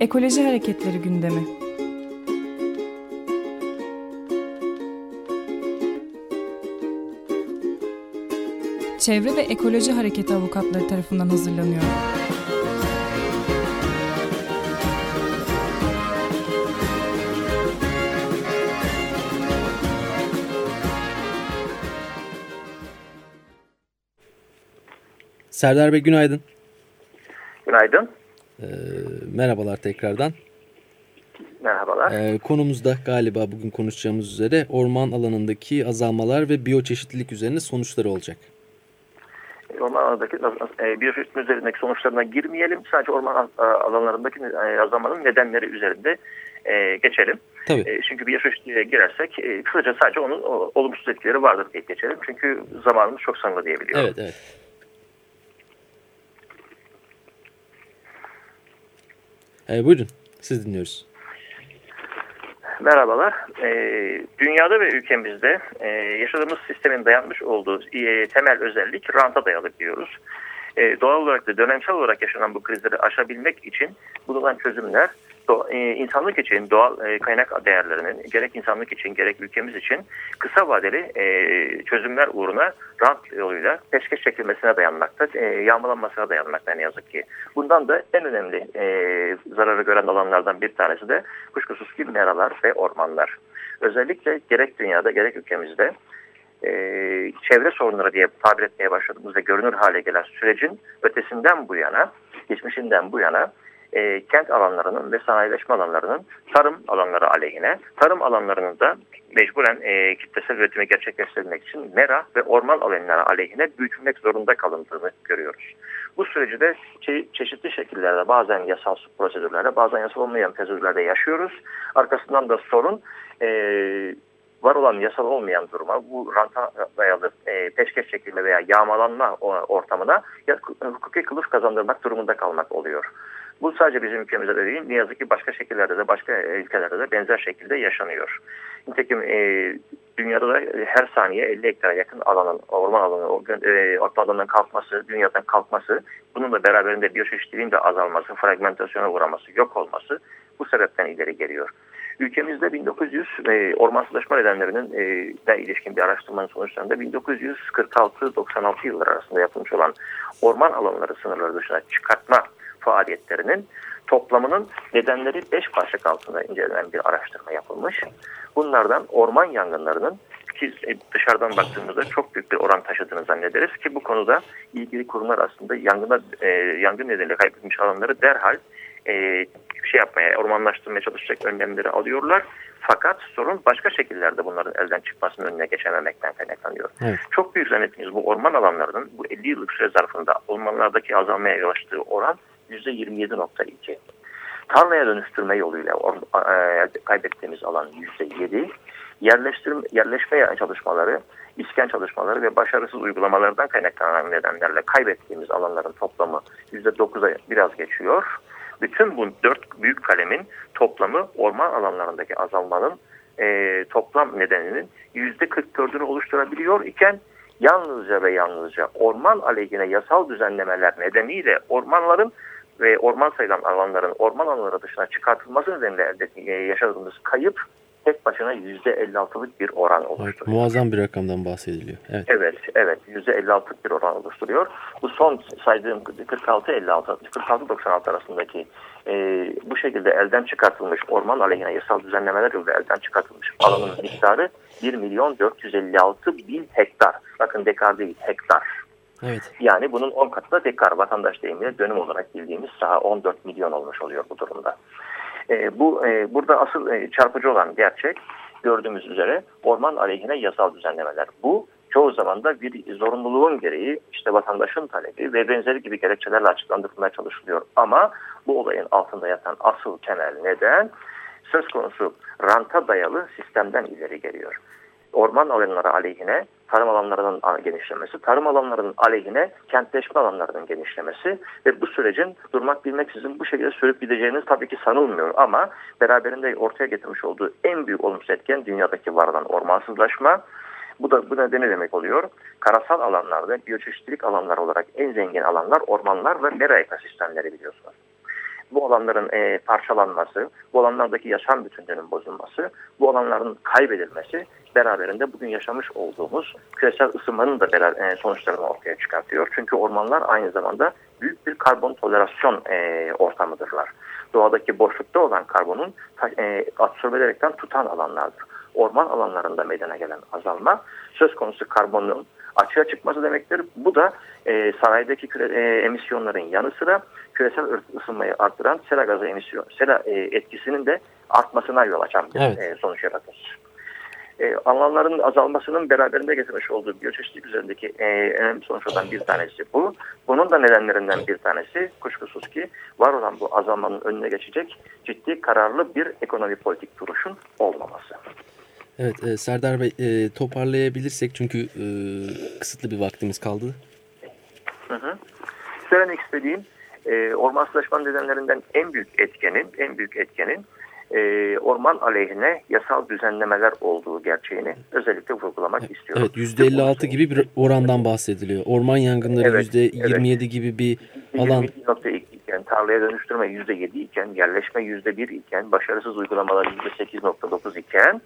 Ekoloji Hareketleri gündemi. Çevre ve Ekoloji Hareketi avukatları tarafından hazırlanıyor. Serdar Bey günaydın. Günaydın. Ee, merhabalar tekrardan. Merhabalar. Ee, konumuzda galiba bugün konuşacağımız üzere orman alanındaki azalmalar ve biyoçeşitlilik üzerine sonuçları olacak. Orman alanındaki e, biyoçeşitlilik üzerindeki sonuçlarına girmeyelim. Sadece orman alanlarındaki e, azalmanın nedenleri üzerinde e, geçelim. Tabii. E, çünkü biyoçeşitliğe girersek e, kısaca sadece onun o, olumsuz etkileri vardır diye geçelim. Çünkü zamanımız çok sınırlı diyebiliyorum. Evet, evet. E, buyurun, siz dinliyoruz. Merhabalar. E, dünyada ve ülkemizde e, yaşadığımız sistemin dayanmış olduğu e, temel özellik ranta dayalı diyoruz. E, doğal olarak da dönemsel olarak yaşanan bu krizleri aşabilmek için bulunan çözümler e, insanlık için doğal e, kaynak değerlerinin gerek insanlık için gerek ülkemiz için kısa vadeli e, çözümler uğruna rant yoluyla peşkeş çekilmesine dayanmakta, e, yağmalanmasına dayanmakta ne yazık ki. Bundan da en önemli zararı gören alanlardan bir tanesi de kuşkusuz ki meralar ve ormanlar. Özellikle gerek dünyada gerek ülkemizde çevre sorunları diye tabir etmeye başladığımız ve görünür hale gelen sürecin ötesinden bu yana, geçmişinden bu yana e, kent alanlarının ve sanayileşme alanlarının tarım alanları aleyhine, tarım alanlarının da mecburen e, kitlesel üretimi gerçekleştirmek için mera ve orman alanları aleyhine büyütülmek zorunda kalındığını görüyoruz. Bu süreci de çe çeşitli şekillerde bazen yasal prosedürlerde bazen yasal olmayan prosedürlerde yaşıyoruz. Arkasından da sorun e, var olan yasal olmayan duruma bu ranta dayalı e, peşkeş çekilme veya yağmalanma ortamına hukuki kılıf kazandırmak durumunda kalmak oluyor. Bu sadece bizim ülkemizde de değil, ne yazık ki başka şekillerde de başka ülkelerde de benzer şekilde yaşanıyor. Nitekim e, dünyada da her saniye 50 hektara yakın alanın, orman alanı, e, ortadan kalkması, dünyadan kalkması, bununla beraberinde biyoçeşitliliğin de azalması, fragmentasyona uğraması, yok olması bu sebepten ileri geliyor. Ülkemizde 1900 e, ormansızlaşma nedenlerinin e, ilişkin bir araştırmanın sonuçlarında 1946-96 yılları arasında yapılmış olan orman alanları sınırları dışına çıkartma faaliyetlerinin toplamının nedenleri 5 başlık altında incelenen bir araştırma yapılmış. Bunlardan orman yangınlarının ki dışarıdan baktığımızda çok büyük bir oran taşıdığını zannederiz ki bu konuda ilgili kurumlar aslında yangına, e, yangın nedeniyle kaybetmiş alanları derhal e, şey yapmaya, ormanlaştırmaya çalışacak önlemleri alıyorlar. Fakat sorun başka şekillerde bunların elden çıkmasının önüne geçememekten kaynaklanıyor. Evet. Çok büyük zannettiğimiz bu orman alanlarının bu 50 yıllık süre zarfında ormanlardaki azalmaya yol açtığı oran %27.2. Tarlaya dönüştürme yoluyla e, kaybettiğimiz alan %7. Yerleştirme, yerleşme çalışmaları, iskan çalışmaları ve başarısız uygulamalardan kaynaklanan nedenlerle kaybettiğimiz alanların toplamı %9'a biraz geçiyor. Bütün bu dört büyük kalemin toplamı orman alanlarındaki azalmanın e, toplam nedeninin %44'ünü oluşturabiliyor iken yalnızca ve yalnızca orman aleyhine yasal düzenlemeler nedeniyle ormanların ve orman sayılan alanların orman alanları dışına çıkartılması nedeniyle e, yaşadığımız kayıp tek başına %56'lık bir oran oluşturuyor. Evet, muazzam bir rakamdan bahsediliyor. Evet, evet, evet %56'lık bir oran oluşturuyor. Bu son saydığım 46-56, 46-96 arasındaki e, bu şekilde elden çıkartılmış orman aleyhine yasal düzenlemeler yoluyla elden çıkartılmış alanın miktarı 1 milyon 456 bin hektar. Bakın dekar değil hektar. Evet. Yani bunun 10 katı da dekar vatandaş deyimiyle dönüm olarak bildiğimiz saha 14 milyon olmuş oluyor bu durumda. E, bu e, Burada asıl e, çarpıcı olan gerçek gördüğümüz üzere orman aleyhine yasal düzenlemeler. Bu çoğu zaman da bir zorunluluğun gereği işte vatandaşın talebi ve benzeri gibi gerekçelerle açıklandırılmaya çalışılıyor. Ama bu olayın altında yatan asıl temel neden söz konusu ranta dayalı sistemden ileri geliyor orman alanları aleyhine tarım alanlarının genişlemesi, tarım alanlarının aleyhine kentleşme alanlarının genişlemesi ve bu sürecin durmak bilmeksizin bu şekilde sürüp gideceğiniz tabii ki sanılmıyor ama beraberinde ortaya getirmiş olduğu en büyük olumsuz etken dünyadaki var olan ormansızlaşma. Bu da bu ne demek oluyor? Karasal alanlarda biyoçeşitlilik alanları olarak en zengin alanlar ormanlar ve mera ekosistemleri biliyorsunuz. Bu alanların e, parçalanması, bu alanlardaki yaşam bütünlüğünün bozulması, bu alanların kaybedilmesi beraberinde bugün yaşamış olduğumuz küresel ısınmanın da beraber, e, sonuçlarını ortaya çıkartıyor. Çünkü ormanlar aynı zamanda büyük bir karbon tolerasyon e, ortamıdırlar. Doğadaki boşlukta olan karbonun e, absorbe ederekten tutan alanlardır. Orman alanlarında meydana gelen azalma söz konusu karbonun açığa çıkması demektir. Bu da e, sanayideki küre, e, emisyonların yanı sıra küresel ısınmayı arttıran sera gazı emisyon, sera e, etkisinin de artmasına yol açan bir evet. e, sonuç yaratır. E, alanların azalmasının beraberinde getirmiş olduğu biyoçeşitlik üzerindeki e, önemli sonuçlardan bir tanesi bu. Bunun da nedenlerinden bir tanesi kuşkusuz ki var olan bu azalmanın önüne geçecek ciddi kararlı bir ekonomi politik duruşun olmaması. Evet e, Serdar Bey e, toparlayabilirsek çünkü e, kısıtlı bir vaktimiz kaldı. Hı hı. Söylemek istediğim e, ormansızlaşmanın nedenlerinden en büyük etkenin, en büyük etkenin e, orman aleyhine yasal düzenlemeler olduğu gerçeğini özellikle vurgulamak evet, istiyorum. Evet %56 gibi bir orandan bahsediliyor. Orman yangınları evet, %27 evet. gibi bir alan. %22.2 iken, tarlaya dönüştürme %7 iken, yerleşme %1 iken, başarısız uygulamalar %8.9 iken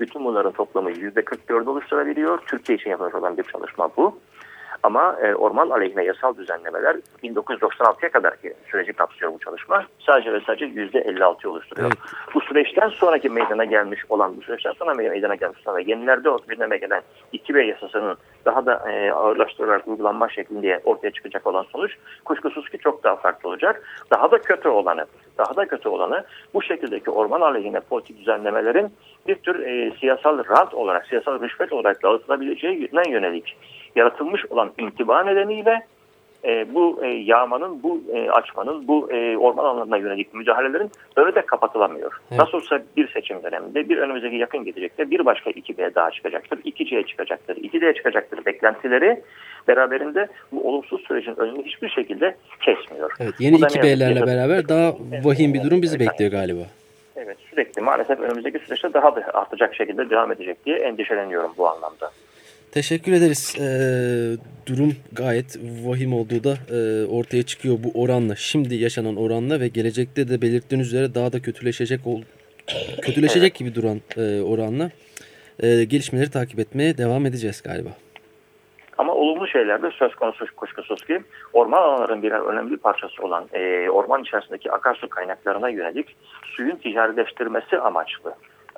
bütün bunların toplamı %44 oluşturabiliyor. Türkiye için yapılmış olan bir çalışma bu. Ama e, orman aleyhine yasal düzenlemeler 1996'ya kadar süreci kapsıyor bu çalışma. Sadece ve sadece %56 oluşturuyor. Evet. Bu süreçten sonraki meydana gelmiş olan, bu süreçten sonra meydana gelmiş olan ve yenilerde gündeme gelen 2B yasasının daha da e, ağırlaştırılarak uygulanma şeklinde ortaya çıkacak olan sonuç kuşkusuz ki çok daha farklı olacak. Daha da kötü olanı, daha da kötü olanı bu şekildeki orman aleyhine politik düzenlemelerin bir tür e, siyasal rant olarak, siyasal rüşvet olarak dağıtılabileceğine yönelik yaratılmış olan intiba nedeniyle e, bu e, yağmanın, bu e, açmanın, bu e, orman alanlarına yönelik müdahalelerin öyle de kapatılamıyor. Evet. Nasıl olsa bir seçim döneminde bir önümüzdeki yakın gelecekte bir başka 2B daha çıkacaktır, 2C'ye çıkacaktır, 2D'ye çıkacaktır beklentileri beraberinde bu olumsuz sürecin önünü hiçbir şekilde kesmiyor. Evet, yeni 2B'lerle beraber daha vahim bir durum bizi bekliyor galiba. Evet sürekli maalesef önümüzdeki süreçte daha da artacak şekilde devam edecek diye endişeleniyorum bu anlamda. Teşekkür ederiz. Ee, durum gayet vahim olduğu da e, ortaya çıkıyor bu oranla. Şimdi yaşanan oranla ve gelecekte de belirttiğiniz üzere daha da kötüleşecek ol, kötüleşecek gibi duran e, oranla e, gelişmeleri takip etmeye devam edeceğiz galiba. Olumlu şeyler de söz konusu kuşkusuz ki orman alanlarının birer önemli parçası olan e, orman içerisindeki akarsu kaynaklarına yönelik suyun ticarileştirmesi amaçlı.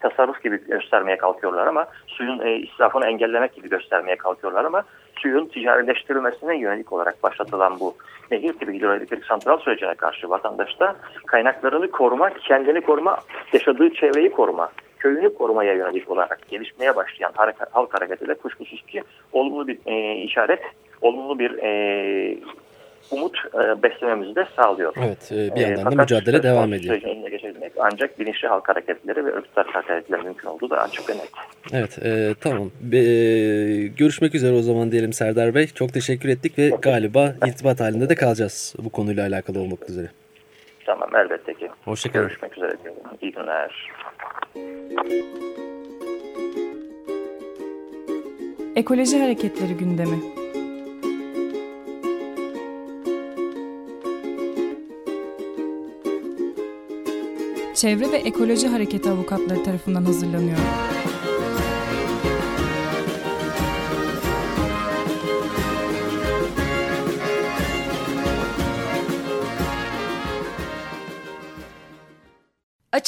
Tasarruf gibi göstermeye kalkıyorlar ama suyun e, israfını engellemek gibi göstermeye kalkıyorlar ama suyun ticarileştirilmesine yönelik olarak başlatılan bu nehir gibi hidroelektrik santral sürecine karşı vatandaşta kaynaklarını koruma, kendini koruma, yaşadığı çevreyi koruma, köyünü korumaya yönelik olarak gelişmeye başlayan halk hareketi de kuşkusuz ki olumlu bir e, işaret, olumlu bir e, umut e, beslememizi de sağlıyor. Evet, e, bir e, yandan e, da mücadele devam ediyor. geçebilmek ancak bilinçli halk hareketleri ve örgütler hareketleri mümkün olduğu da açık ve net. Evet, e, tamam. E, görüşmek üzere o zaman diyelim Serdar Bey. Çok teşekkür ettik ve galiba irtibat halinde de kalacağız bu konuyla alakalı olmak üzere. Tamam, elbette ki. Hoşçakalın. Görüşmek üzere diyorum. İyi günler. Ekoloji Hareketleri gündemi. Çevre ve Ekoloji Hareketi avukatları tarafından hazırlanıyor.